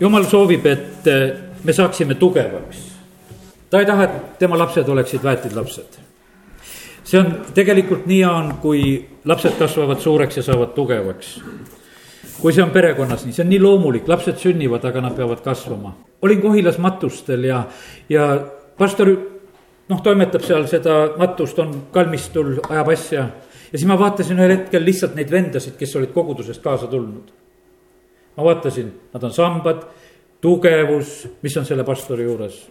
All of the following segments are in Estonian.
jumal soovib, et eh, me saaksime tugevaks. ta ei taha, et tema lapsed oleksid väetid lapsed. see on tegelikult nii on, kui lapsed kasvavad suureks ja saavad tugevaks. kui see on perekonnas nii, see on nii loomulik, lapsed sünnivad, aga nad peavad kasvama. olin Kohilas matustel ja, ja pastor noh, toimetab seal seda matust, on kalmistul, ajab asja. ja siis ma vaatasin ühel hetkel lihtsalt neid vendasid, kes olid kogudusest kaasa tulnud ma vaatasin, nad on sambad, tugevus, mis on selle pastori juures.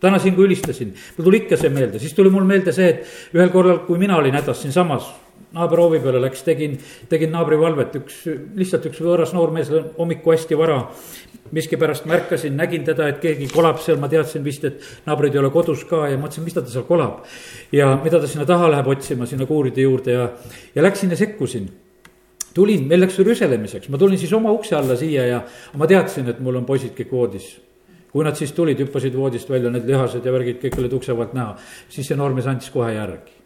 täna siin, kui ülistasin, mul tuli ikka see meelde, siis tuli mul meelde see, et ühel korral, kui mina olin hädas siinsamas naabri hoovi peale läks, tegin, tegin naabrivalvet, üks, lihtsalt üks võõras noormees hommiku hästi vara. miskipärast märkasin, nägin teda, et keegi kolab seal, ma teadsin vist, et naabrid ei ole kodus ka ja mõtlesin, mis ta seal kolab. ja mida ta sinna taha läheb otsima, sinna kuuride juurde ja, ja läksin ja sekkusin tulin, meil läks rüselemiseks, ma tulin siis oma ukse alla siia ja ma teadsin, et mul on poisid kõik voodis. kui nad siis tulid, hüppasid voodist välja, need lihased ja värgid kõik olid ukse pealt näha, siis see noormees andis kohe järgi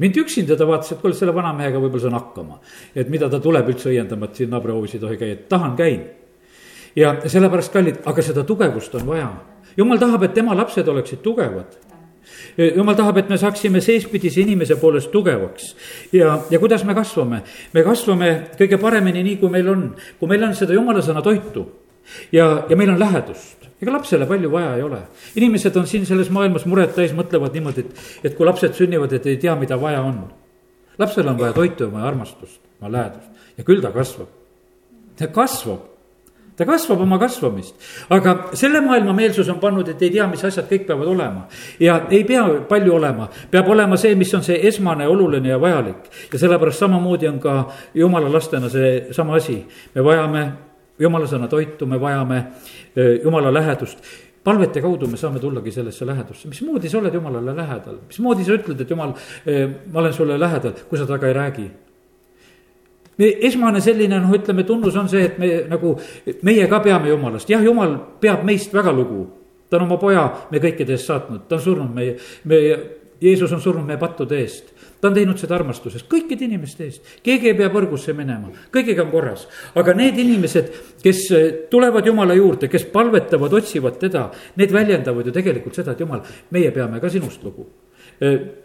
mind üksinda ta vaatas, et kuule, selle vana mehega võib-olla saan hakkama. et mida ta tuleb üldse õiendama, et siin naabrihoovis ei tohi käia, et tahan, käin. ja sellepärast, kallid, aga seda tugevust on vaja. jumal tahab, et tema lapsed oleksid tugevad jumal tahab, et me saaksime seespidise inimese poolest tugevaks. ja, ja kuidas me kasvame? me kasvame kõige paremini nii, kui meil on, kui meil on seda jumala sõna toitu ja, ja meil on lähedust ega lapsele palju vaja ei ole. inimesed on siin selles maailmas mured täis, mõtlevad niimoodi, et, et kui lapsed sünnivad, et ei tea, mida vaja on. lapsel on vaja toitu, on vaja armastust, vaja lähedust ja küll ta kasvab. ta kasvab ta kasvab oma kasvamist, aga selle maailma meelsus on pannud, et ei tea, mis asjad kõik peavad olema. ja ei pea palju olema, peab olema see, mis on see esmane, oluline ja vajalik. ja sellepärast samamoodi on ka jumala lastena seesama asi. me vajame jumala sõna toitu, me vajame jumala lähedust palvete kaudu me saame tullagi sellesse lähedusse, mismoodi sa oled jumalale lähedal, mismoodi sa ütled, et jumal, ma olen sulle lähedal, kui sa temaga ei räägi esmane selline noh, ütleme tunnus on see, et me nagu, meie ka peame jumalast, jah, jumal peab meist väga lugu. ta on oma poja me kõikide eest saatnud, ta on surnud meie, meie, Jeesus on surnud meie pattude eest. ta on teinud seda armastusest kõikide inimeste eest, keegi ei pea põrgusse minema, kõigiga on korras. aga need inimesed, kes tulevad Jumala juurde, kes palvetavad, otsivad teda, need väljendavad ju tegelikult seda, et Jumal, meie peame ka sinust lugu.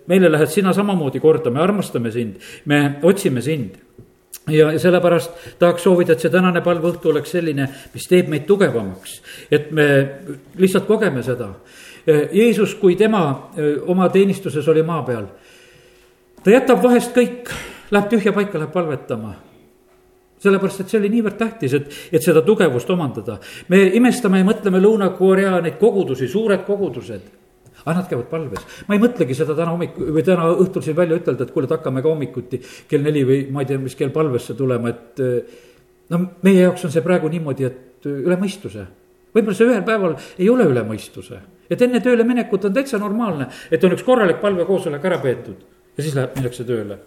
Meile lähed sina samamoodi korda, me armastame sind, me otsime sind ja sellepärast tahaks soovida, et see tänane palveõhtu oleks selline, mis teeb meid tugevamaks, et me lihtsalt kogeme seda. Jeesus, kui tema oma teenistuses oli maa peal, ta jätab vahest kõik, läheb tühja paika, läheb palvetama sellepärast, et see oli niivõrd tähtis, et, et seda tugevust omandada. me imestame ja mõtleme Lõuna-Korea neid kogudusi, suured kogudused aga nad käivad palves. ma ei mõtlegi seda täna hommiku või täna õhtul siin välja ütelda, et kuule, et hakkame ka hommikuti kell neli või ma ei tea, mis kell palvesse tulema, et. Eh, no meie jaoks on see praegu niimoodi, et eh, üle mõistuse. võib-olla see ühel päeval ei ole üle mõistuse, et enne tööle minekut on täitsa normaalne, et on üks korralik palvekoosolek ära peetud ja siis läheb, minnakse tööle.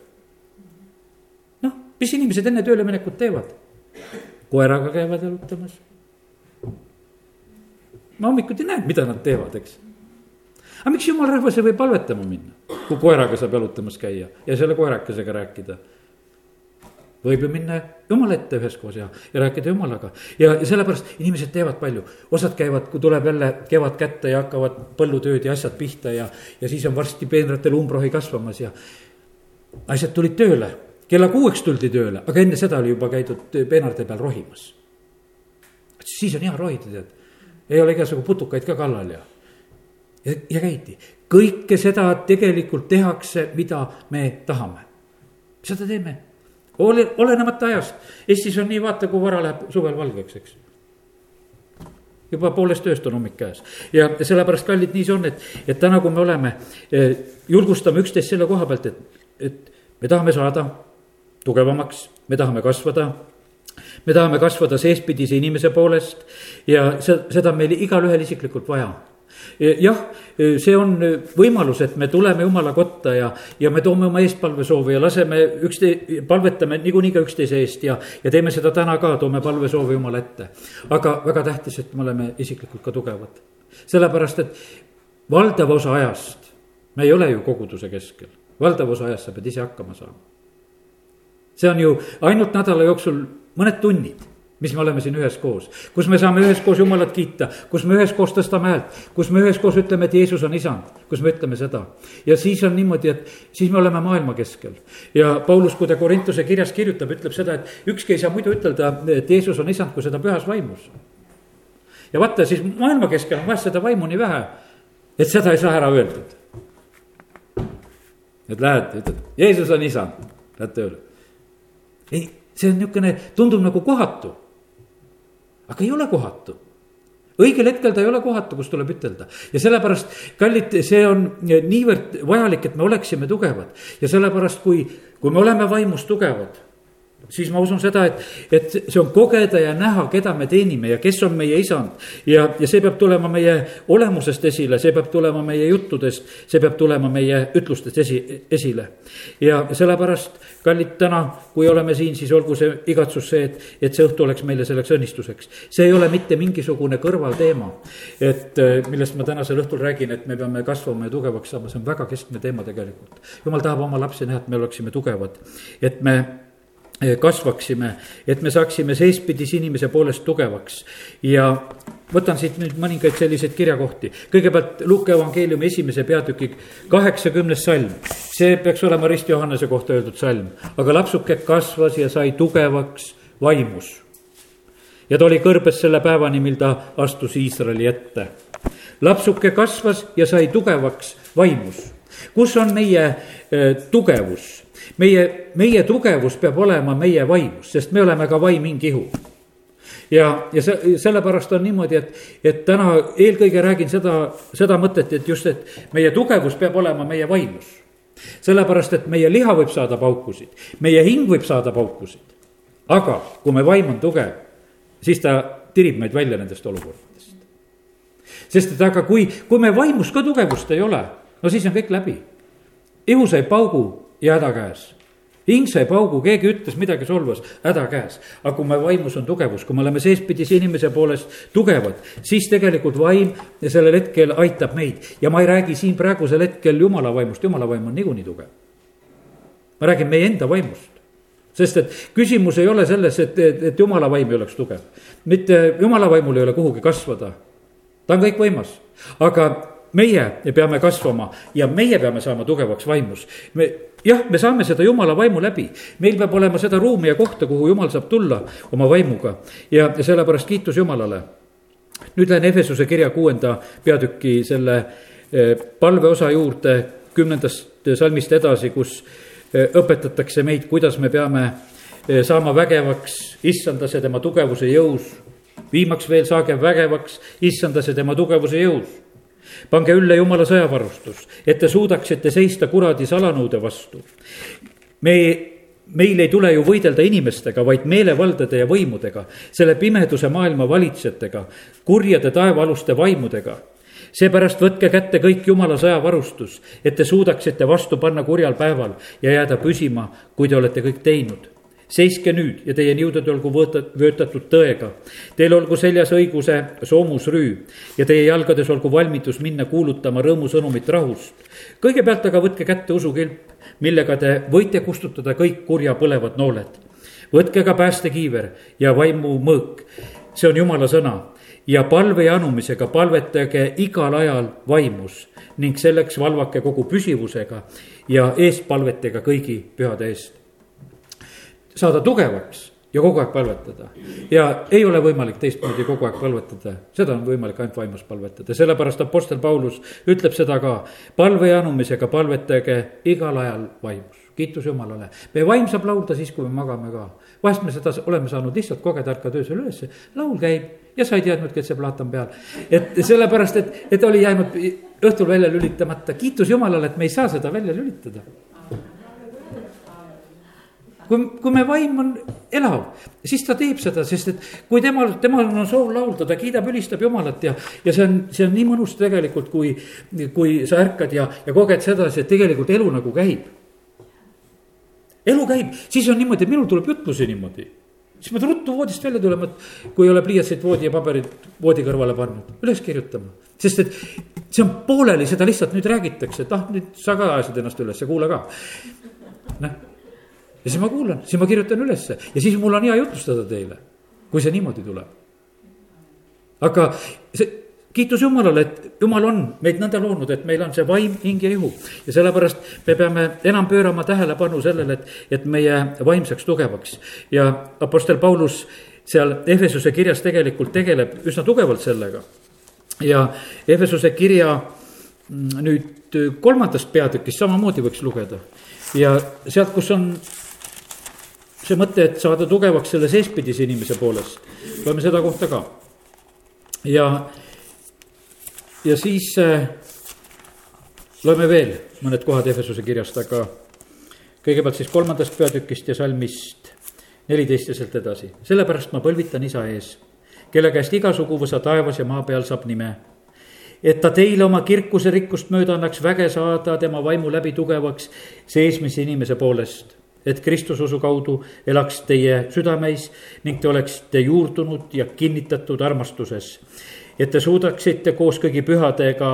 noh, mis inimesed enne tööle minekut teevad? koeraga käivad jalutamas. ma hommikuti näen, mida nad teevad, eks aga miks jumala rahvas ei või palvetama minna, kui koeraga saab jalutamas käia ja selle koerakesega rääkida? võib ju minna jumala ette üheskoos ja, ja rääkida jumalaga. ja, ja sellepärast inimesed teevad palju, osad käivad, kui tuleb jälle kevad kätte ja hakkavad põllutööd ja asjad pihta ja, ja siis on varsti peenratel umbrohi kasvamas ja. asjad tulid tööle, kella kuueks tuldi tööle, aga enne seda oli juba käidud peenarde peal rohimas. siis on hea rohida, tead, ei ole igasugu putukaid ka kallal ja ja, ja käidi, kõike seda tegelikult tehakse, mida me tahame. seda teeme, ole, olenemata ajast, Eestis on nii, vaata, kui vara läheb suvel valgeks, eks. Juba poolest ööst on hommik käes. Ja sellepärast, kallid, nii see on, et, et täna, kui me oleme, eh, julgustame üksteist selle koha pealt, et, et me tahame saada tugevamaks, me tahame kasvada me tahame kasvada seespidise inimese poolest ja seda meil igalühel isiklikult vaja jah, see on võimalus, et me tuleme jumala kotta ja, ja me toome oma eestpalvesoove ja laseme üksteise, palvetame niikuinii ka üksteise eest ja, ja teeme seda täna ka, toome palvesoove jumala ette. aga väga tähtis, et me oleme isiklikult ka tugevad. sellepärast, et valdav osa ajast me ei ole ju koguduse keskel, valdav osa ajast sa pead ise hakkama saama. see on ju ainult nädala jooksul mõned tunnid mis me oleme siin üheskoos, kus me saame üheskoos Jumalat kiita, kus me üheskoos tõstame häält, kus me üheskoos ütleme, et Jeesus on isand, kus me ütleme seda. ja siis on niimoodi, et siis me oleme maailma keskel. ja Paulus, kui ta Korintuse kirjas kirjutab, ütleb seda, et ükski ei saa muidu ütelda, et Jeesus on isand, kui seda pühas vaimus. ja vaata, siis maailma keskel on vahest seda vaimu nii vähe, et seda ei saa ära öeldud. et lähed, ütled, Jeesus on isand, lähed tööle. ei, see on niisugune, tundub nagu kohatu aga ei ole kohatu. Õigel hetkel ta ei ole kohatu, kus tuleb ütelda. Ja sellepärast, kallid, see on niivõrd vajalik, et me oleksime tugevad. Ja sellepärast, kui, kui me oleme vaimus tugevad siis ma usun seda, et, et see on kogeda ja näha, keda me teenime ja kes on meie isand. ja, ja see peab tulema meie olemusest esile, see peab tulema meie juttudest, see peab tulema meie ütlustest esi, esile. ja sellepärast, kallid, täna, kui oleme siin, siis olgu see igatsus see, et, et see õhtu oleks meile selleks õnnistuseks. see ei ole mitte mingisugune kõrvalteema, et millest ma tänasel õhtul räägin, et me peame kasvama ja tugevaks saama, see on väga keskne teema tegelikult. jumal tahab oma lapsi näha, et me oleksime tugevad, et me kasvaksime, et me saaksime seespidis inimese poolest tugevaks ja võtan siit nüüd mõningaid selliseid kirjakohti. kõigepealt Luuke evangeeliumi esimese peatüki kaheksakümnes salm. see peaks olema Rist Johannese kohta öeldud salm. aga lapsuke kasvas ja sai tugevaks vaimus. ja ta oli kõrbes selle päevani, mil ta astus Iisraeli ette. lapsuke kasvas ja sai tugevaks vaimus. Kus on meie tugevus? meie, meie tugevus peab olema meie vaimus, sest me oleme ka vaim, hing, ihu ja, ja see, sellepärast on niimoodi, et, et täna eelkõige räägin seda, seda mõtet, et just, et meie tugevus peab olema meie vaimus. sellepärast, et meie liha võib saada paukusid, meie hing võib saada paukusid. aga kui me vaim on tugev, siis ta tirib meid välja nendest olukordadest. sest et aga kui, kui me vaimus ka tugevust ei ole, no siis on kõik läbi. ihus ei paugu, ja häda käes hing sai paugu, keegi ütles midagi, solvas, häda käes. aga kui me vaimus on tugevus, kui me oleme seespidise inimese poolest tugevad, siis tegelikult vaim sellel hetkel aitab meid. ja ma ei räägi siin praegusel hetkel jumala vaimust, jumala vaim on niikuinii tugev. ma räägin meie enda vaimust. sest et küsimus ei ole selles, et, et, et jumala vaim ei oleks tugev. mitte jumala vaimul ei ole kuhugi kasvada. ta on kõikvõimas, aga meie peame kasvama ja meie peame saama tugevaks vaimus. me jah, me saame seda jumala vaimu läbi, meil peab olema seda ruumi ja kohta, kuhu jumal saab tulla oma vaimuga ja, ja sellepärast kiitus Jumalale. nüüd lähen Efesuse kirja kuuenda peatüki selle eh, palveosa juurde kümnendast salmist edasi, kus eh, õpetatakse meid, kuidas me peame eh, saama vägevaks issandas ja tema tugevuse jõus. viimaks veel saage vägevaks issandas ja tema tugevuse jõus pange ülle jumala sõjavarustus, et te suudaksite seista kuradi salanõude vastu. me meil ei tule ju võidelda inimestega, vaid meelevaldade ja võimudega, selle pimeduse maailma valitsejatega, kurjade taevaaluste vaimudega. seepärast võtke kätte kõik jumala sõjavarustus, et te suudaksite vastu panna kurjal päeval ja jääda püsima, kui te olete kõik teinud seiske nüüd ja teie niuded olgu võõtat-, vöötatud tõega. Teil olgu seljas õiguse soomusrüü ja teie jalgades olgu valmidus minna kuulutama rõõmusõnumit rahust. kõigepealt aga võtke kätte usukilp, millega te võite kustutada kõik kurja põlevad nooled. võtke ka päästekiiver ja vaimu mõõk, see on jumala sõna ja palve ja anumisega palvetage igal ajal vaimus ning selleks valvake kogu püsivusega ja eespalvetega kõigi pühade eest saada tugevaks ja kogu aeg palvetada. ja ei ole võimalik teistmoodi kogu aeg palvetada, seda on võimalik ainult vaimus palvetada, sellepärast Apostel Paulus ütleb seda ka. palve ja anumisega palvetage igal ajal vaimus, kiitus Jumalale. meie vaim saab laulda siis, kui me magame ka. vahest me seda oleme saanud lihtsalt kogeda, ärkad öösel ülesse, laul käib ja sa ei teadnudki, et see plaat on peal. et sellepärast, et, et oli jäänud õhtul välja lülitamata, kiitus Jumalale, et me ei saa seda välja lülitada kui, kui me vaim on elav, siis ta teeb seda, sest et kui temal, temal on soov laulda, ta kiidab, ülistab Jumalat ja, ja see on, see on nii mõnus tegelikult, kui, kui sa ärkad ja, ja koged sedasi, et tegelikult elu nagu käib. elu käib, siis on niimoodi, et minul tuleb jutlusi niimoodi siis pead ruttu voodist välja tulema, et kui ei ole pliiatsit voodi ja paberit voodi kõrvale pannud, üles kirjutama. sest et see on pooleli, seda lihtsalt nüüd räägitakse, et ah, nüüd sa ka ajasid ennast üles kuula ka. noh, ja siis ma kuulan, siis ma kirjutan ülesse ja siis mul on hea jutlustada teile. kui see niimoodi tuleb. aga see, kiitus Jumalale, et Jumal on meid nõnda loonud, et meil on see vaim, hing ja ihu. ja sellepärast me peame enam pöörama tähelepanu sellele, et, et meie vaim saaks tugevaks. ja Apostel Paulus seal Ehesuse kirjas tegelikult tegeleb üsna tugevalt sellega. ja Ehesuse kirja mm, nüüd kolmandast peatükist samamoodi võiks lugeda. ja sealt, kus on see mõte, et saada tugevaks selle seespidise inimese poolest, loeme seda kohta ka. ja ja siis äh, loeme veel mõned kohad Efesuse kirjast, aga kõigepealt siis kolmandast peatükist ja salmist neliteist ja sealt edasi. sellepärast ma põlvitan isa ees, kelle käest igasugu võsa taevas ja maa peal saab nime. et ta teile oma kirkuse rikkust mööda annaks väge saada tema vaimu läbi tugevaks seesmise inimese poolest et Kristususu kaudu elaks teie südameis ning te oleksite juurdunud ja kinnitatud armastuses et te suudaksite koos kõigi pühadega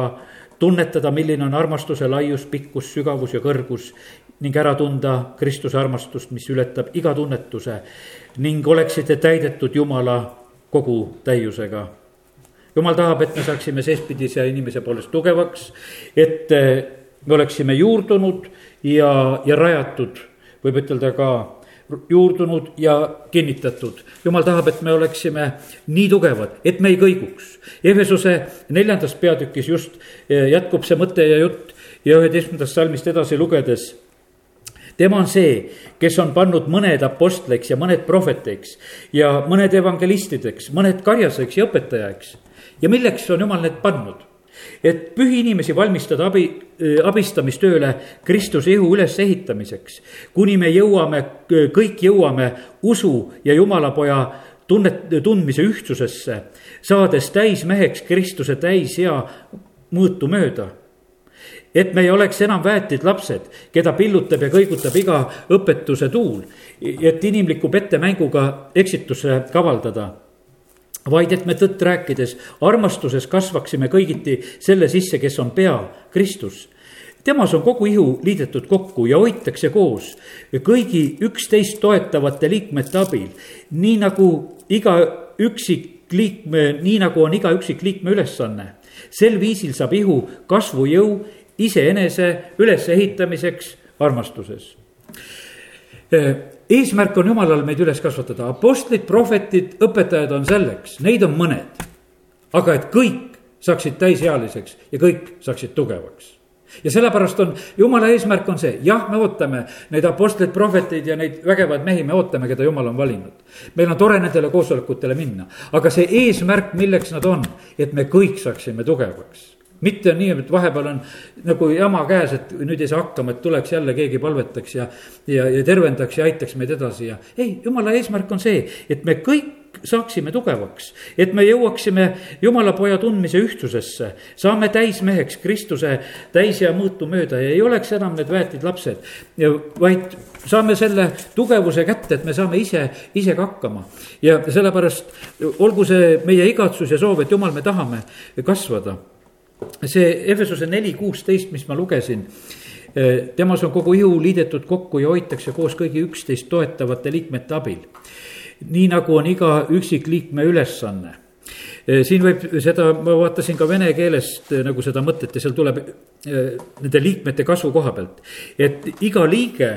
tunnetada, milline on armastuse laius, pikkus, sügavus ja kõrgus ning ära tunda Kristuse armastust, mis ületab iga tunnetuse ning oleksite täidetud Jumala kogu täiusega. Jumal tahab, et me saaksime seestpidise inimese poolest tugevaks, et me oleksime juurdunud ja, ja rajatud, võib ütelda ka juurdunud ja kinnitatud. jumal tahab, et me oleksime nii tugevad, et me ei kõiguks. Efesuse neljandas peatükis just eh, jätkub see mõte ja jutt ja üheteistkümnendast salmist edasi lugedes tema on see, kes on pannud mõned apostliks ja mõned prohveteiks ja mõned evangelistideks, mõned karjaseks ja õpetajaks. ja milleks on jumal need pannud? Et pühi inimesi valmistada abi, abistamistööle Kristuse ihu ülesehitamiseks. kuni me jõuame, kõik jõuame usu ja Jumalapoja tunnet, tundmise ühtsusesse, saades täismeheks Kristuse täishea mõõtu mööda et me ei oleks enam väetid lapsed, keda pillutab ja kõigutab iga õpetuse tuul, et inimliku pettemänguga eksitusse kavaldada vaid et me tõtt rääkides armastuses kasvaksime kõigiti selle sisse, kes on pea, Kristus. temas on kogu ihu liidetud kokku ja hoitakse koos kõigi üksteist toetavate liikmete abil, nii nagu iga üksik liikme, nii nagu on iga üksik liikme ülesanne. sel viisil saab ihu kasvujõu iseenese ülesehitamiseks armastuses eesmärk on jumalal meid üles kasvatada, apostlid, prohvetid, õpetajad on selleks, neid on mõned. aga et kõik saaksid täisealiseks ja kõik saaksid tugevaks. ja sellepärast on, jumala eesmärk on see, jah, me ootame neid apostleid, prohveteid ja neid vägevaid mehi, me ootame, keda jumal on valinud. meil on tore nendele koosolekutele minna, aga see eesmärk, milleks nad on, et me kõik saaksime tugevaks mitte nii, et vahepeal on nagu jama käes, et nüüd ei saa hakkama, et tuleks jälle keegi palvetaks ja, ja, ja tervendaks ja aitaks meid edasi ja. ei, jumala eesmärk on see, et me kõik saaksime tugevaks, et me jõuaksime jumala poja tundmise ühtsusesse. saame täismeheks Kristuse täis ja mõõtu mööda ja ei oleks enam need väetid lapsed. vaid saame selle tugevuse kätte, et me saame ise, ise ka hakkama. ja sellepärast olgu see meie igatsus ja soov, et jumal, me tahame kasvada see Efesuse neli kuusteist, mis ma lugesin, eh, temas on kogu ihu liidetud kokku ja hoitakse koos kõigi üksteist toetavate liikmete abil. nii nagu on iga üksikliikme ülesanne. Eh, siin võib seda, ma vaatasin ka vene keelest eh, nagu seda mõtet ja seal tuleb nende liikmete kasvu koha pealt, et iga liige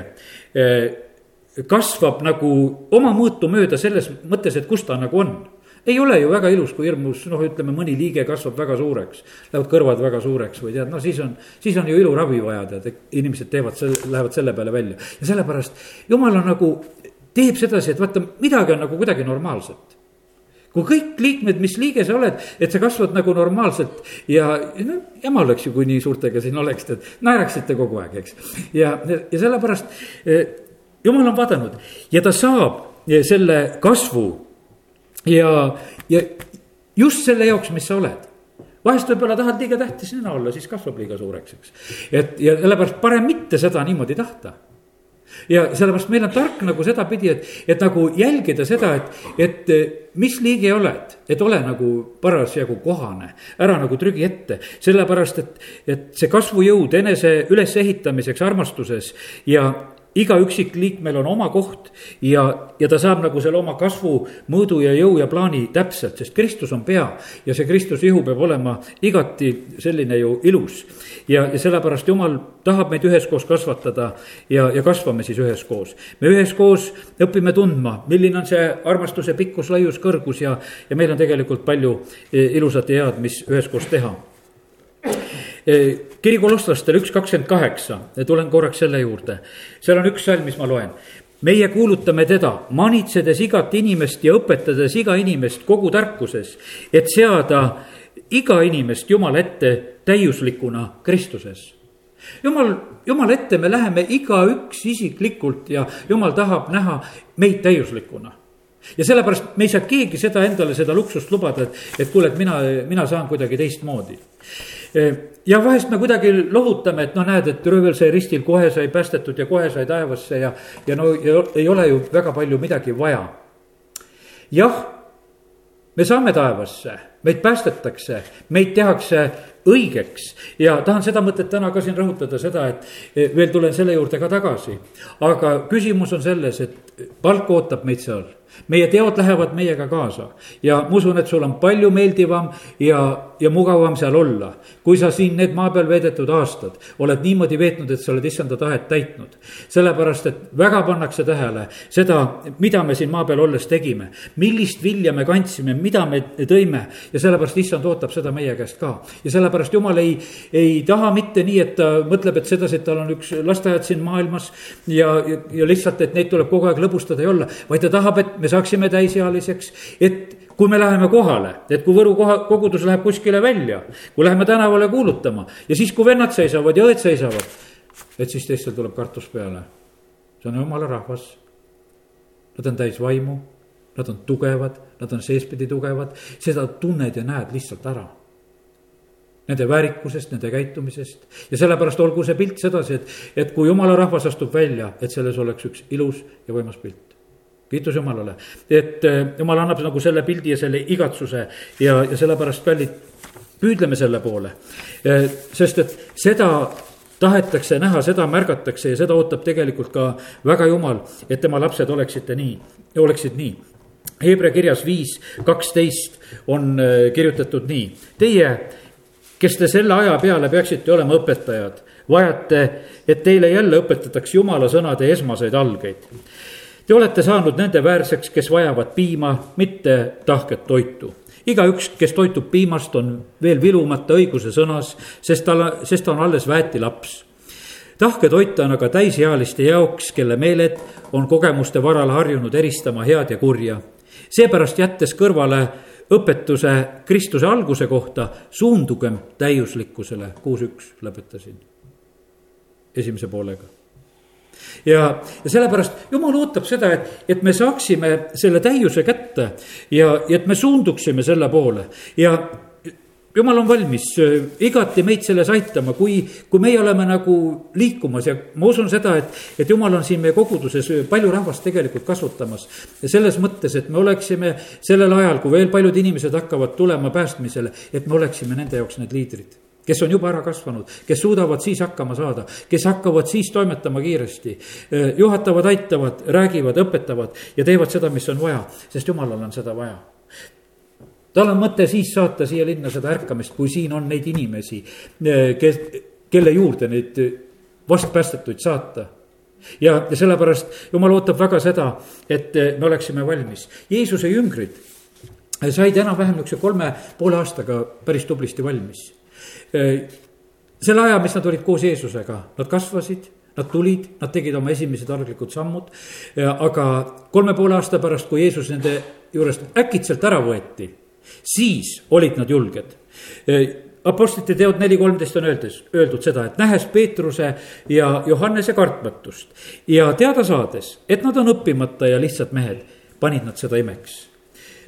kasvab nagu oma mõõtu mööda selles mõttes, et kus ta nagu on ei ole ju väga ilus, kui hirmus, noh, ütleme mõni liige kasvab väga suureks. Lähevad kõrvad väga suureks või tead, no siis on, siis on ju iluravi vaja, tead, inimesed teevad selle, lähevad selle peale välja. ja sellepärast jumal on nagu, teeb sedasi, et vaata, midagi on nagu kuidagi normaalset kui kõik liikmed, mis liige sa oled, et sa kasvad nagu normaalselt ja no jama oleks ju, kui nii suurtega siin oleksite, et naeraksite kogu aeg, eks. ja, ja sellepärast eh, jumal on vaadanud ja ta saab eh, selle kasvu ja, ja just selle jaoks, mis sa oled vahest võib-olla tahad liiga tähtis nina olla, siis kasvab liiga suureks, eks. et ja sellepärast parem mitte seda niimoodi tahta. ja sellepärast meil on tark nagu sedapidi, et, et nagu jälgida seda, et, et mis liige oled, et ole nagu parasjagu kohane, ära nagu trügi ette. sellepärast, et, et see kasvujõud enese ülesehitamiseks armastuses ja iga üksik liikmel on oma koht ja, ja ta saab nagu selle oma kasvu, mõõdu ja jõu ja plaani täpselt, sest Kristus on pea. ja see Kristuse ihu peab olema igati selline ju ilus. ja, ja sellepärast Jumal tahab meid üheskoos kasvatada ja, ja kasvame siis üheskoos. me üheskoos õpime tundma, milline on see armastuse pikkus, laius, kõrgus ja, ja meil on tegelikult palju ilusat ja head, mis üheskoos teha Eh, kiri kolosslastele üks kakskümmend kaheksa, tulen korraks selle juurde. seal on üks salm, mis ma loen. meie kuulutame teda, manitsedes igat inimest ja õpetades iga inimest kogu tarkuses, et seada iga inimest Jumala ette täiuslikuna Kristuses jumal, Jumala ette me läheme igaüks isiklikult ja Jumal tahab näha meid täiuslikuna ja sellepärast me ei saa keegi seda endale, seda luksust lubada, et, et kuule, et mina, mina saan kuidagi teistmoodi ja vahest me kuidagi lohutame, et noh, näed, et röövel sai ristil, kohe sai päästetud ja kohe sai taevasse ja, ja no ja ei ole ju väga palju midagi vaja. jah, me saame taevasse, meid päästetakse, meid tehakse õigeks ja tahan seda mõtet täna ka siin rõhutada, seda, et veel tulen selle juurde ka tagasi. aga küsimus on selles, et palk ootab meid seal meie teod lähevad meiega kaasa ja ma usun, et sul on palju meeldivam ja, ja mugavam seal olla. kui sa siin need maa peal veedetud aastad oled niimoodi veetnud, et sa oled issanda tahet täitnud. sellepärast, et väga pannakse tähele seda, mida me siin maa peal olles tegime, millist vilja me kandsime, mida me tõime ja sellepärast issand ootab seda meie käest ka. ja sellepärast jumal ei, ei taha mitte nii, et ta mõtleb, et sedasi, et tal on üks lasteaed siin maailmas ja, ja, ja lihtsalt, et neid tuleb kogu aeg lõbustada ja olla, vaid ta tahab, et me saaksime täisealiseks, et kui me läheme kohale, et kui Võru koha, kogudus läheb kuskile välja, kui läheme tänavale kuulutama ja siis, kui vennad seisavad ja õed seisavad, et siis teistel tuleb kartus peale. see on jumala rahvas. Nad on täis vaimu, nad on tugevad, nad on seespidi tugevad, seda tunned ja näed lihtsalt ära nende väärikusest, nende käitumisest. ja sellepärast olgu see pilt sedasi, et, et kui jumala rahvas astub välja, et selles oleks üks ilus ja võimas pilt kiitus Jumalale, et eh, Jumal annab nagu selle pildi ja selle igatsuse ja, ja sellepärast kallid, püüdleme selle poole. Eh, sest et seda tahetakse näha, seda märgatakse ja seda ootab tegelikult ka väga Jumal, et tema lapsed oleksite nii, oleksid nii. Hebra kirjas viis kaksteist on eh, kirjutatud nii, teie, kes te selle aja peale peaksite olema õpetajad, vajate, et teile jälle õpetataks Jumala sõnade esmaseid algeid Te olete saanud nende väärseks, kes vajavad piima, mitte tahket toitu. igaüks, kes toitub piimast, on veel vilumata õiguse sõnas, sest ta, sest ta on alles väetilaps. tahke toit on aga täisealiste jaoks, kelle meeled on kogemuste varal harjunud eristama head ja kurja. seepärast jättes kõrvale õpetuse Kristuse alguse kohta, suundugem täiuslikkusele, kuus üks lõpetasin esimese poolega. Ja, ja sellepärast jumal ootab seda, et, et me saaksime selle täiuse kätte ja, ja et me suunduksime selle poole. Ja jumal on valmis äh, igati meid selles aitama, kui, kui meie oleme nagu liikumas ja ma usun seda, et, et jumal on siin meie koguduses palju rahvast tegelikult kasvatamas. selles mõttes, et me oleksime sellel ajal, kui veel paljud inimesed hakkavad tulema päästmisele, et me oleksime nende jaoks need liidrid kes on juba ära kasvanud, kes suudavad siis hakkama saada, kes hakkavad siis toimetama kiiresti. juhatavad, aitavad, räägivad, õpetavad ja teevad seda, mis on vaja, sest jumalal on seda vaja tal on mõte siis saata siia linna seda ärkamist, kui siin on neid inimesi, kes, kelle juurde neid vastpäästetuid saata ja, ja sellepärast jumal ootab väga seda, et me oleksime valmis. Jeesuse jüngrid said enam-vähem niisuguse kolme poole aastaga päris tublisti valmis selle aja, mis nad olid koos Jeesusega, nad kasvasid, nad tulid, nad tegid oma esimesed arglikud sammud. aga kolme poole aasta pärast, kui Jeesus nende juurest äkitselt ära võeti, siis olid nad julged. Apostlite teod neli kolmteist on öeldes, öeldud seda, et nähes Peetruse ja Johannese kartmatust ja teada saades, et nad on õppimata ja lihtsad mehed, panid nad seda imeks.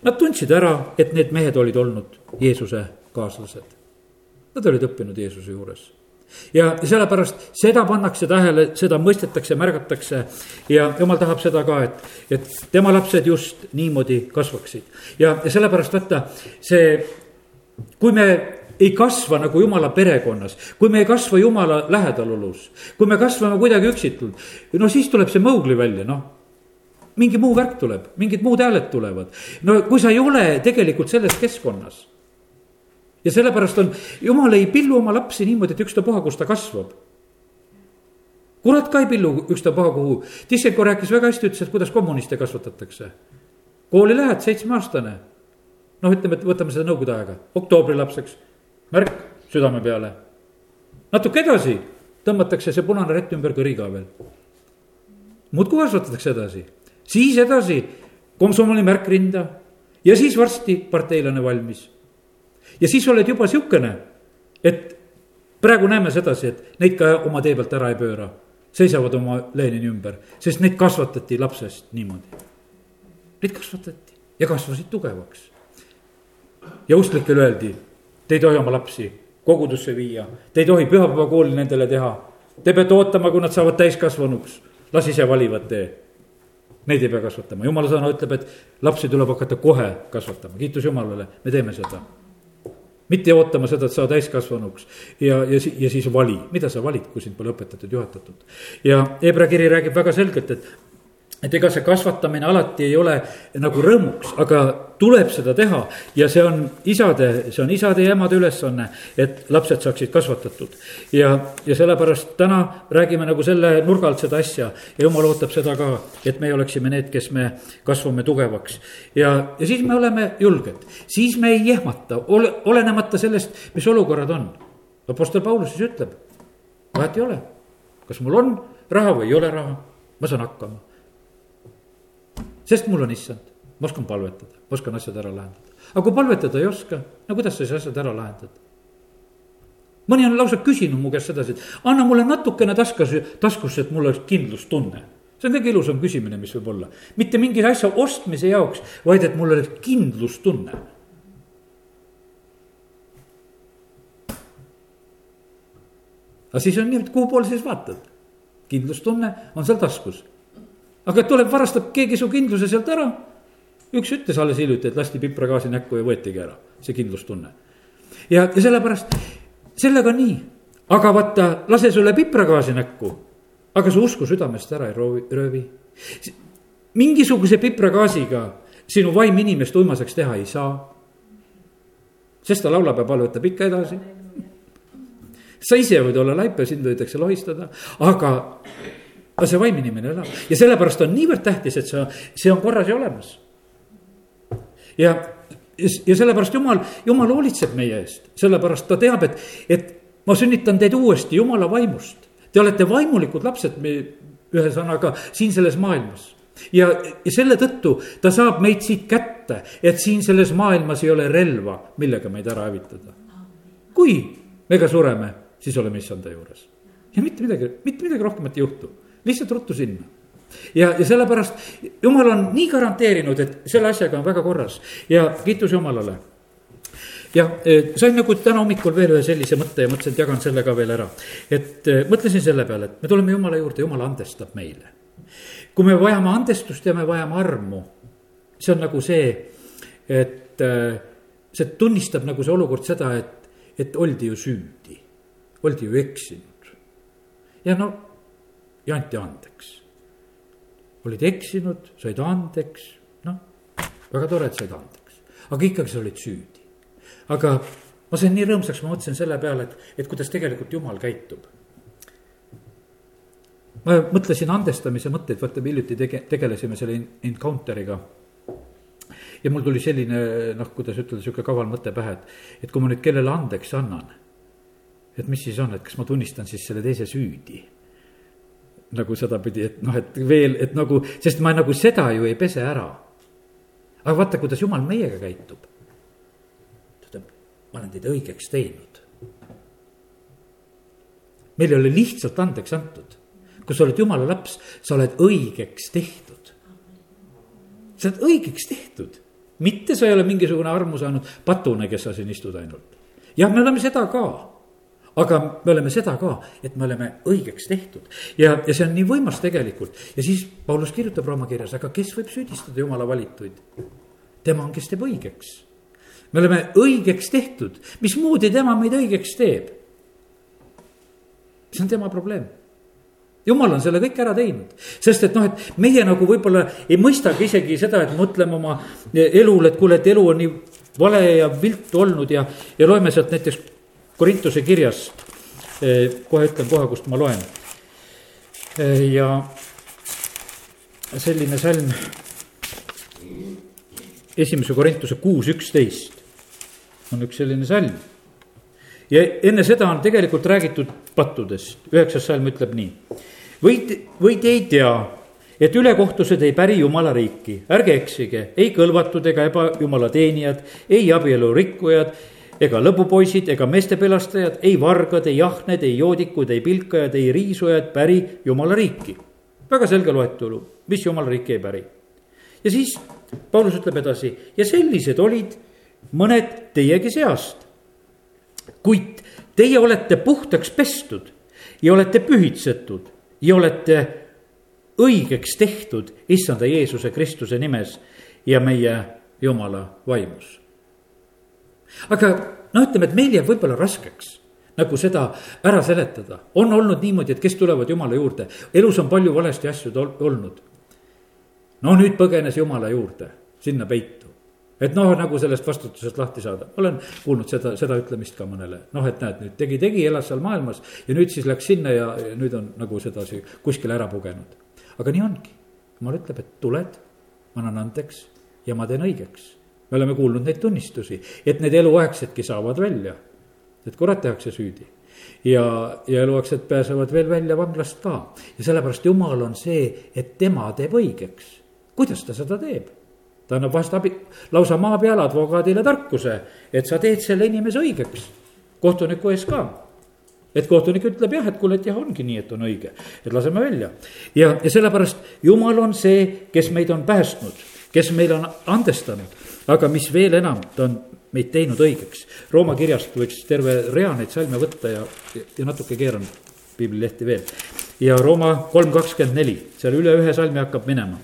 Nad tundsid ära, et need mehed olid olnud Jeesuse kaaslased. Nad olid õppinud Jeesuse juures ja sellepärast seda pannakse tähele, seda mõistetakse, märgatakse ja jumal tahab seda ka, et, et tema lapsed just niimoodi kasvaksid. ja, ja sellepärast vaata see, kui me ei kasva nagu jumala perekonnas, kui me ei kasva jumala lähedalolus, kui me kasvame kuidagi üksitult, no siis tuleb see Mowgli välja, noh mingi muu värk tuleb, mingid muud hääled tulevad. no kui sa ei ole tegelikult selles keskkonnas. Ja sellepärast on, jumal ei pillu oma lapsi niimoodi, et ükstapuha, kus ta kasvab. kurat ka ei pillu ükstapuha kuhu. Tissenko rääkis väga hästi, ütles, et kuidas kommuniste kasvatatakse. kooli lähed, seitsmeaastane. noh, ütleme, et võtame seda nõukogude aega, oktoobrilapseks, märk südame peale. natuke edasi tõmmatakse see punane rätt ümber kõri ka veel muudkui kasvatatakse edasi siis edasi komsomoli märk rinda ja siis varsti parteilane valmis. Ja siis oled juba sihukene, et praegu näeme sedasi, et neid ka oma tee pealt ära ei pööra. seisavad oma Lenini ümber, sest neid kasvatati lapsest niimoodi. Neid kasvatati ja kasvasid tugevaks. ja usklikele öeldi, te ei tohi oma lapsi kogudusse viia, te ei tohi pühapäevakooli nendele teha. Te peate ootama, kui nad saavad täiskasvanuks, las ise valivad tee Neid ei pea kasvatama, jumala sõna ütleb, et lapsi tuleb hakata kohe kasvatama, kiitus Jumalale, me teeme seda. Mitte ootama seda, et saa täiskasvanuks ja, ja, ja siis vali, mida sa valid, kui sind pole õpetatud, juhatatud. ja Hebra kiri räägib väga selgelt, et et ega see kasvatamine alati ei ole nagu rõõmuks, aga tuleb seda teha ja see on isade, see on isade ja emade ülesanne, et lapsed saaksid kasvatatud. ja, ja sellepärast täna räägime nagu selle nurga alt seda asja ja jumal ootab seda ka, et me oleksime need, kes me kasvame tugevaks. ja, ja siis me oleme julged, siis me ei ehmata, ole, olenemata sellest, mis olukorrad on. Apostel Paulus siis ütleb, vahet ei ole, kas mul on raha või ei ole raha, ma saan hakkama sest mul on issand, ma oskan palvetada, ma oskan asjad ära lahendada. aga kui palvetada ei oska, no kuidas sa siis asjad ära lahendad? mõni on lausa küsinud mu käest sedasi, et anna mulle natukene taskas, taskusse, et mul oleks kindlustunne. see on kõige ilusam küsimine, mis võib olla. mitte mingi asja ostmise jaoks, vaid et mul oleks kindlustunne. aga siis on nii, et kuhu poole siis vaatad? kindlustunne on seal taskus aga tuleb, varastab keegi su kindluse sealt ära. üks ütles alles hiljuti, et lasti pipragaasi näkku ja võetigi ära, see kindlustunne. ja, ja sellepärast, sellega nii, aga vaata, lase sulle pipragaasi näkku, aga su usku südamest ära ei roovi, röövi. mingisuguse pipragaasiga sinu vaim inimest uimaseks teha ei saa. sest ta laulab ja palvetab ikka edasi sa ise võid olla laip ja sind võidakse lohistada, aga aga see vaim inimene elab ja sellepärast on niivõrd tähtis, et see, see on korras ja olemas. ja, ja sellepärast jumal, jumal hoolitseb meie eest, sellepärast ta teab, et, et ma sünnitan teid uuesti jumala vaimust. Te olete vaimulikud lapsed, ühesõnaga siin selles maailmas ja, ja selle tõttu ta saab meid siit kätte, et siin selles maailmas ei ole relva, millega meid ära hävitada. kui me ka sureme, siis oleme issanda juures ja mitte midagi, mitte midagi rohkemat ei juhtu lihtsalt ruttu sinna ja, ja sellepärast jumal on nii garanteerinud, et selle asjaga on väga korras ja kiitus Jumalale. ja e, sain nagu täna hommikul veel ühe sellise mõtte ja mõtlesin, et jagan selle ka veel ära. et e, mõtlesin selle peale, et me tuleme Jumala juurde, Jumal andestab meile. kui me vajame andestust ja me vajame armu, see on nagu see, et e, see tunnistab nagu see olukord seda, et, et oldi ju süüdi, oldi ju eksinud. ja no ja anti andeks. olid eksinud, said andeks, noh, väga tore, et said andeks, aga ikkagi sa olid süüdi. aga ma sain nii rõõmsaks, ma mõtlesin selle peale, et, et kuidas tegelikult jumal käitub. ma mõtlesin andestamise mõtteid, vaata hiljuti tege-, tegelesime selle encounter'iga ja mul tuli selline noh, kuidas ütelda, sihuke kaval mõte pähe, et, et kui ma nüüd kellele andeks annan, et mis siis on, et kas ma tunnistan siis selle teise süüdi nagu sedapidi, et noh, et veel, et nagu, sest ma nagu seda ju ei pese ära. aga vaata, kuidas jumal meiega käitub. ta ütleb, ma olen teid õigeks teinud. meil ei ole lihtsalt andeks antud. kui sa oled jumala laps, sa oled õigeks tehtud. sa oled õigeks tehtud, mitte sa ei ole mingisugune armu saanud patune, kes sa siin istud ainult. jah, me oleme seda ka aga me oleme seda ka, et me oleme õigeks tehtud ja, ja see on nii võimas tegelikult ja siis Paulus kirjutab Rooma kirjas, aga kes võib süüdistada jumala valituid? tema on, kes teeb õigeks. me oleme õigeks tehtud, mismoodi tema meid õigeks teeb? see on tema probleem jumal on selle kõik ära teinud, sest et noh, et meie nagu võib-olla ei mõistagi isegi seda, et mõtleme oma elule, et kuule, et elu on nii vale ja viltu olnud ja, ja loeme sealt näiteks Korintuse kirjast. kohe ütlen kohe, kust ma loen. ja selline salm, esimese Korintuse kuus, üksteist on üks selline salm ja enne seda on tegelikult räägitud pattudest, üheksas salm ütleb nii. või, või te ei tea, et ülekohtused ei päri jumala riiki, ärge eksige, ei kõlvatud ega ebajumala teenijad, ei abielu rikkujad ega lõbupoisid ega meestepelastajad, ei vargad, ei ahned, ei joodikud, ei pilkajad, ei riisujad päri jumala riiki. väga selge loetelu, mis jumala riiki ei päri. ja siis Paulus ütleb edasi ja sellised olid mõned teiegi seast kuid teie olete puhtaks pestud ja olete pühitsetud ja olete õigeks tehtud issanda Jeesuse Kristuse nimes ja meie Jumala vaimus. Aga no ütleme, et meil jääb võib-olla raskeks nagu seda ära seletada, on olnud niimoodi, et kes tulevad Jumala juurde, elus on palju valesti asju olnud. no nüüd põgenes Jumala juurde, sinna peitu et noh, nagu sellest vastutusest lahti saada, olen kuulnud seda, seda ütlemist ka mõnele, noh, et näed nüüd tegi, tegi, elas seal maailmas ja nüüd siis läks sinna ja, ja nüüd on nagu sedasi kuskile ära pugenud. aga nii ongi, jumal ütleb, et tuled, ma annan andeks ja ma teen õigeks. Me oleme kuulnud neid tunnistusi, et need eluaegsedki saavad välja, et kurat tehakse süüdi. Ja, ja eluaegsed pääsevad veel välja vanglast ka. Ja sellepärast jumal on see, et tema teeb õigeks. kuidas ta seda teeb? ta annab vast abi, lausa maa peal advokaadile tarkuse, et sa teed selle inimese õigeks, kohtuniku ees ka. Et kohtunik ütleb jah, et kuule, et jah, ongi nii, et on õige, et laseme välja. ja, ja sellepärast jumal on see, kes meid on päästnud, kes meile on andestanud, aga mis veel enam, ta on meid teinud õigeks. Rooma kirjast võiks terve rea neid salme võtta ja, ja natuke keeran piiblilehti veel. ja Rooma kolm kakskümmend neli, seal üle ühe salmi hakkab minema.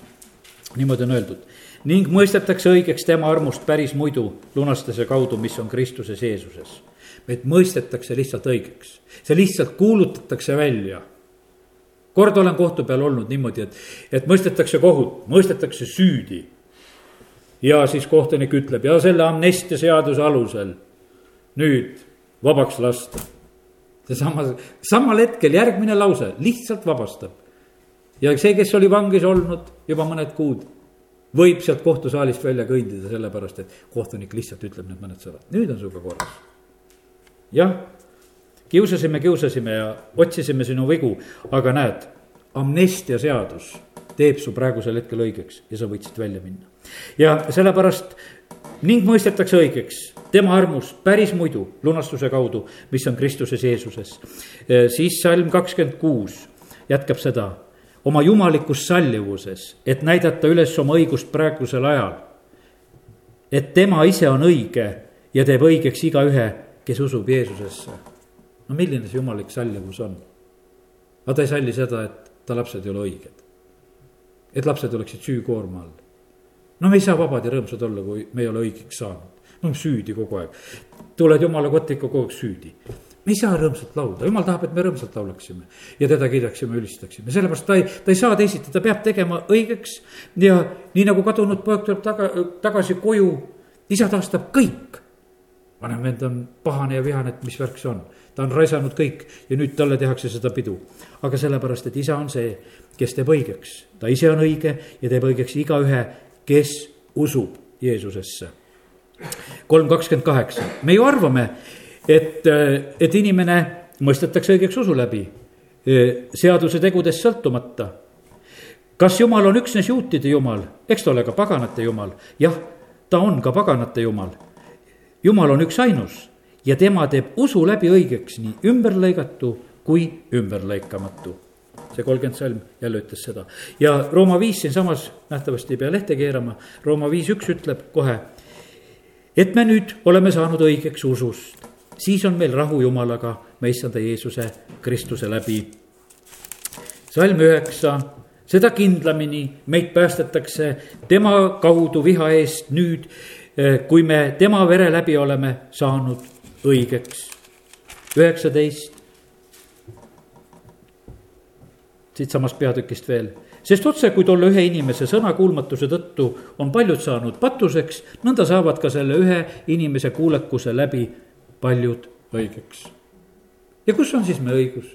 niimoodi on öeldud ning mõistetakse õigeks tema armust päris muidu lunastuse kaudu, mis on Kristuses Jeesuses. meid mõistetakse lihtsalt õigeks, see lihtsalt kuulutatakse välja. kord olen kohtu peal olnud niimoodi, et, et mõistetakse kohut, mõistetakse süüdi. Ja siis kohtunik ütleb ja selle amnestia seaduse alusel nüüd vabaks lasta. seesama, samal hetkel järgmine lause lihtsalt vabastab. ja see, kes oli vangis olnud juba mõned kuud võib sealt kohtusaalist välja kõndida, sellepärast et kohtunik lihtsalt ütleb need mõned sõnad, nüüd on sinuga korras. jah, kiusasime, kiusasime ja otsisime sinu vigu, aga näed, amnestia seadus teeb su praegusel hetkel õigeks ja sa võid siit välja minna. ja sellepärast ning mõistetakse õigeks tema armus päris muidu lunastuse kaudu, mis on Kristuses Jeesuses. siis salm kakskümmend kuus jätkab seda oma jumalikus sallivuses, et näidata üles oma õigust praegusel ajal. et tema ise on õige ja teeb õigeks igaühe, kes usub Jeesusesse. no milline see jumalik sallivus on? aga ta ei salli seda, et ta lapsed ei ole õiged. Et lapsed oleksid süükoorma all. no me ei saa vabad ja rõõmsad olla, kui me ei ole õigeks saanud. me oleme süüdi kogu aeg. tuled jumala kotti ikka kogu aeg süüdi me ei saa rõõmsalt laulda, jumal tahab, et me rõõmsalt laulaksime ja teda kiidaksime, ülistaksime, sellepärast ta ei, ta ei saa teisiti, ta peab tegema õigeks. ja nii nagu kadunud poeg tuleb taga, tagasi koju, isa taastab kõik. Vanem vend on pahane ja vihane, et mis värk see on, ta on raisanud kõik ja nüüd talle tehakse seda pidu. aga sellepärast, et isa on see, kes teeb õigeks, ta ise on õige ja teeb õigeks igaühe, kes usub Jeesusesse. kolm kakskümmend kaheksa, me ju arvame et, et inimene mõistetakse õigeks usu läbi, seaduse tegudest sõltumata. kas jumal on üksnes juutide jumal, eks ta ole ka paganate jumal, jah, ta on ka paganate jumal. Jumal on üksainus ja tema teeb usu läbi õigeks nii ümberlõigatu kui ümberlõikamatu see kolmkümmend salm jälle ütles seda. ja Rooma viis siinsamas, nähtavasti ei pea lehte keerama, Rooma viis üks ütleb kohe, et me nüüd oleme saanud õigeks usust siis on meil rahu Jumalaga, me issanda Jeesuse Kristuse läbi. salm üheksa, seda kindlamini meid päästetakse tema kaudu viha eest nüüd kui me tema vere läbi oleme saanud õigeks. üheksateist. siitsamast peatükist veel sest otse, kui tolle ühe inimese sõnakuulmatuse tõttu on paljud saanud patuseks, nõnda saavad ka selle ühe inimese kuulekuse läbi paljud õigeks. ja kus on siis me õigus?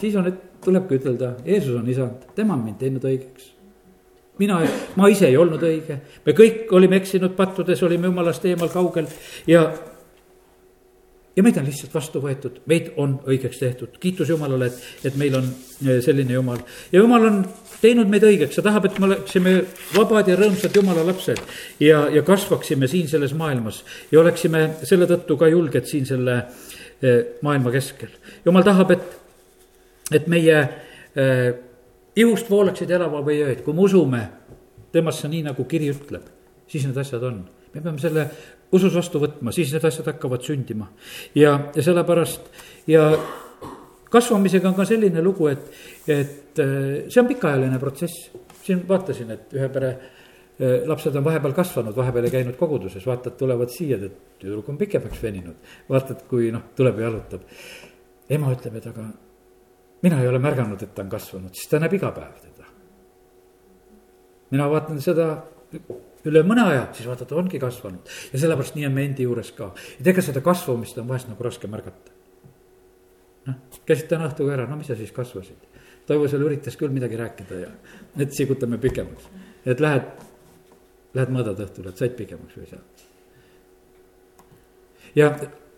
siis on, et tulebki ütelda, Jeesus on isand, tema on mind teinud õigeks. Mina, ma ise ei olnud õige, me kõik olime eksinud pattudes, olime jumalast eemal kaugel ja ja meid on lihtsalt vastu võetud, meid on õigeks tehtud, kiitus Jumalale, et, et meil on eh, selline Jumal. ja Jumal on teinud meid õigeks, ta tahab, et me oleksime vabad ja rõõmsad Jumala lapsed. ja, ja kasvaksime siin selles maailmas ja oleksime selle tõttu ka julged siin selle eh, maailma keskel. Jumal tahab, et, et meie eh, ihust voolaksid elava või jõed, kui me usume temasse nii, nagu kiri ütleb, siis need asjad on me peame selle usus vastu võtma, siis need asjad hakkavad sündima. ja, ja sellepärast ja kasvamisega on ka selline lugu, et, et äh, see on pikaajaline protsess. siin vaatasin, et ühe pere äh, lapsed on vahepeal kasvanud, vahepeal ei käinud koguduses, vaatad, tulevad siia, et tüdruk on pikemaks veninud. vaatad, kui noh, tuleb ja jalutab. ema ütleb, et aga mina ei ole märganud, et ta on kasvanud, siis ta näeb iga päev teda. mina vaatan seda üle mõne aja, siis vaata, ta ongi kasvanud ja sellepärast nii on me endi juures ka. et ega seda kasvamist on vahest nagu raske märgata. noh, käisid täna õhtuga ära, no mis sa siis kasvasid? Toivo seal üritas küll midagi rääkida ja nüüd sigutame pikemaks, et lähed, lähed mõõdad õhtul, et said pikemaks või sa. ja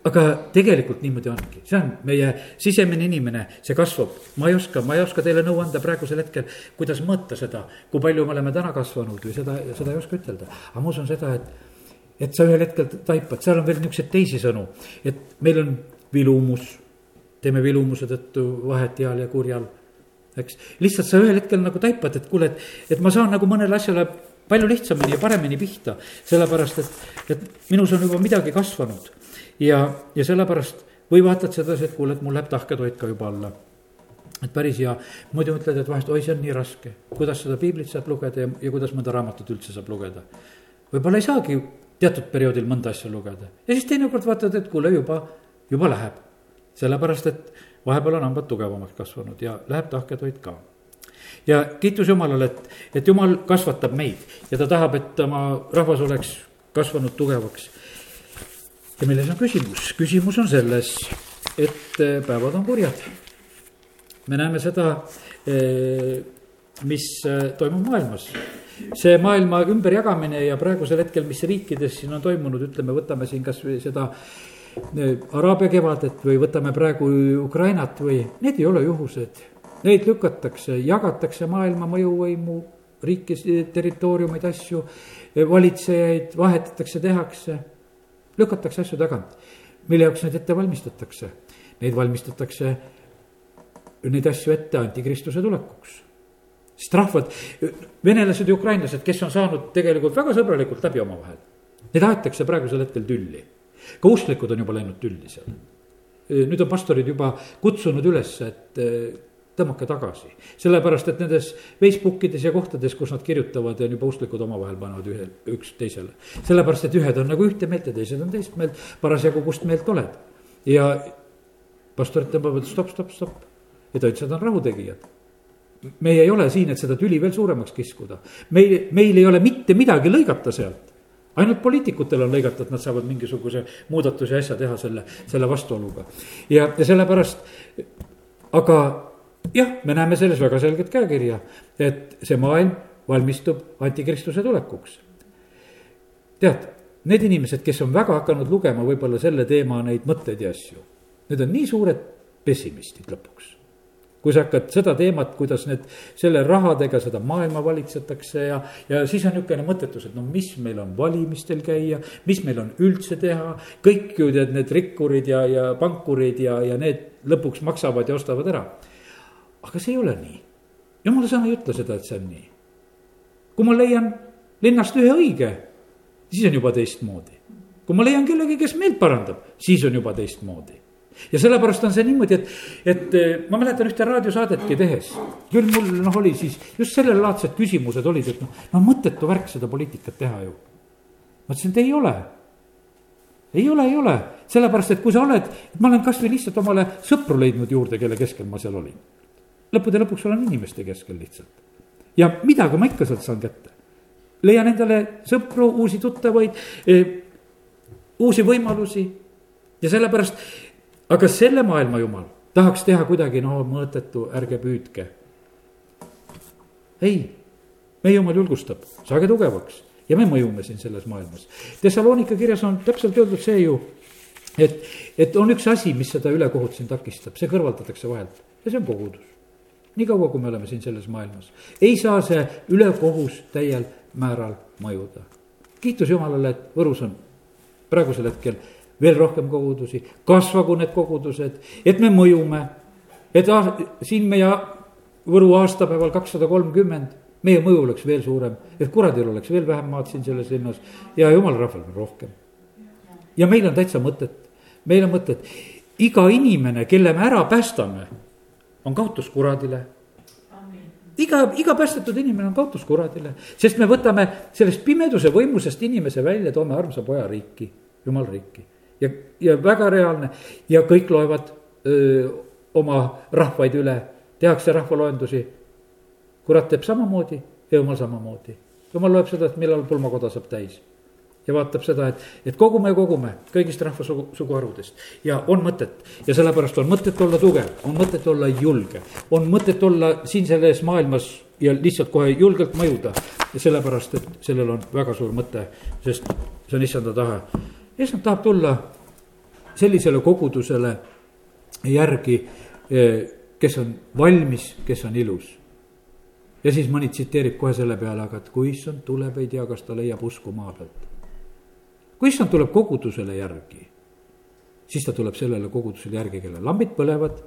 aga tegelikult niimoodi ongi, see on meie sisemine inimene, see kasvab. ma ei oska, ma ei oska teile nõu anda praegusel hetkel, kuidas mõõta seda, kui palju me oleme täna kasvanud või seda, seda ei oska ütelda. aga ma usun seda, et, et sa ühel hetkel taipad, seal on veel niisuguseid teisi sõnu, et meil on vilumus, teeme vilumuse tõttu vahet heal ja kurjal, eks. lihtsalt sa ühel hetkel nagu taipad, et kuule, et, et ma saan nagu mõnele asjale palju lihtsamini ja paremini pihta, sellepärast et, et minus on juba midagi kasvanud ja, ja sellepärast või vaatad sedasi, et kuule, et mul läheb tahketoit ka juba alla et päris hea, muidu mõtled, et vahest, oi, see on nii raske, kuidas seda piiblit saab lugeda ja, ja kuidas mõnda raamatut üldse saab lugeda. võib-olla ei saagi teatud perioodil mõnda asja lugeda ja siis teinekord vaatad, et kuule, juba, juba läheb. sellepärast, et vahepeal on hambad tugevamaks kasvanud ja läheb tahketoit ka. ja kiitus Jumalale, et, et Jumal kasvatab meid ja ta tahab, et oma rahvas oleks kasvanud tugevaks ja milles on küsimus? küsimus on selles, et eh, päevad on kurjad. me näeme seda, eh, mis eh, toimub maailmas. see maailma ümberjagamine ja praegusel hetkel, mis riikides siin on toimunud, ütleme, võtame siin kasvõi seda Araabia kevadet või võtame praegu Ukrainat või, need ei ole juhused. Neid lükatakse, jagatakse maailma mõjuvõimu, riike, territooriumeid, asju, valitsejaid vahetatakse, tehakse lükatakse asju tagant. mille jaoks neid ette valmistatakse? Neid valmistatakse, neid asju ette antikristuse tulekuks. sest rahvad, venelased ja ukrainlased, kes on saanud tegelikult väga sõbralikult läbi omavahel, neid aetakse praegusel hetkel tülli. ka usklikud on juba läinud tülli seal. nüüd on pastorid juba kutsunud üles, et tõmmake tagasi. sellepärast, et nendes Facebookides ja kohtades, kus nad kirjutavad ja juba usklikud omavahel panevad ühe, üks teisele. sellepärast, et ühed on nagu ühte meelt ja teised on teist meelt, parasjagu kust meelt oled. ja pastorid tõmbavad stopp, stopp, stopp. ja ta ütles, et on rahutegijad. meie ei ole siin, et seda tüli veel suuremaks kiskuda. meil, meil ei ole mitte midagi lõigata sealt ainult poliitikutel on lõigata, et nad saavad mingisuguse muudatuse asja teha selle, selle vastuoluga. ja, ja sellepärast, aga jah, me näeme selles väga selget käekirja, et see maailm valmistub antikristuse tulekuks. tead, need inimesed, kes on väga hakanud lugema võib-olla selle teema neid mõtteid ja asju, need on nii suured pessimistid lõpuks kui sa hakkad seda teemat, kuidas need, selle rahadega seda maailma valitsetakse ja, ja siis on niisugune mõttetus, et no mis meil on valimistel käia, mis meil on üldse teha. kõik ju tead, need rikkurid ja, ja pankurid ja, ja need lõpuks maksavad ja ostavad ära aga see ei ole nii. jumala sõna ei ütle seda, et see on nii. kui ma leian linnast ühe õige, siis on juba teistmoodi. kui ma leian kellegi, kes meelt parandab, siis on juba teistmoodi. ja sellepärast on see niimoodi, et, et eh, ma mäletan ühte raadiosaadetki tehes. küll mul noh, oli siis just sellelaadsed küsimused olid, et noh, no mõttetu värk seda poliitikat teha ju. ma ütlesin, et ei ole. ei ole, ei ole, sellepärast et kui sa oled, ma olen kasvõi lihtsalt omale sõpru leidnud juurde, kelle keskel ma seal olin. Lõppude lõpuks olen inimeste keskel lihtsalt. ja midagi ma ikka sealt saan kätte. leian endale sõpru, uusi tuttavaid eh,, uusi võimalusi ja sellepärast aga selle maailma jumal tahaks teha kuidagi no mõõtetu, ärge püüdke. ei, meie jumal julgustab, saage tugevaks ja me mõjume siin selles maailmas. Thessalonika kirjas on täpselt öeldud see ju, et, et on üks asi, mis seda ülekohut siin takistab, see kõrvaldatakse vahelt ja see on kogudus. Nii kaua, kui me oleme siin selles maailmas, ei saa see ülekohus täiel määral mõjuda. kiitus Jumalale, et Võrus on praegusel hetkel veel rohkem kogudusi, kasvagu need kogudused, et me mõjume. et siin meie Võru aastapäeval kakssada kolmkümmend, meie mõju oleks veel suurem, et kuradil oleks veel vähem maad siin selles linnas ja jumala rahval veel rohkem. ja meil on täitsa mõtet, meil on mõtet, iga inimene, kelle me ära päästame, on kaotus kuradile iga, iga päästetud inimene on kaotus kuradile, sest me võtame sellest pimeduse võimusest inimese välja, toome armsa poja riiki, jumal riiki ja, ja väga reaalne ja kõik loevad öö, oma rahvaid üle, tehakse rahvaloendusi. kurat teeb samamoodi ja jumal samamoodi. jumal loeb seda, et millal pulmakoda saab täis. Ja vaatab seda, et, et kogume ja kogume kõigist rahvasugu, suguharudest ja on mõtet ja sellepärast on mõtet olla tugev, on mõtet olla julge, on mõtet olla siin selles maailmas ja lihtsalt kohe julgelt mõjuda. sellepärast, et sellel on väga suur mõte, sest see on issanda tahe issand tahab tulla sellisele kogudusele järgi, eh, kes on valmis, kes on ilus. ja siis mõni tsiteerib kohe selle peale, aga et kui issand tuleb, ei tea, kas ta leiab usku maa pealt. Kui issand tuleb kogudusele järgi, siis ta tuleb sellele kogudusele järgi, kelle lambid põlevad,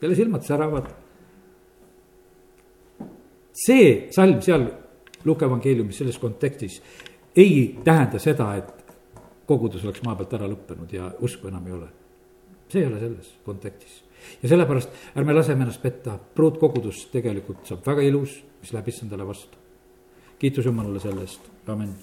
kelle silmad säravad. see salm seal Luke evangeeliumis selles kontekstis ei tähenda seda, et kogudus oleks maa pealt ära lõppenud ja usku enam ei ole. see ei ole selles kontekstis ja sellepärast ärme laseme ennast petta, pruutkogudus tegelikult saab väga ilus, mis läheb issandale vastu. kiitus Jumalale selle eest, amin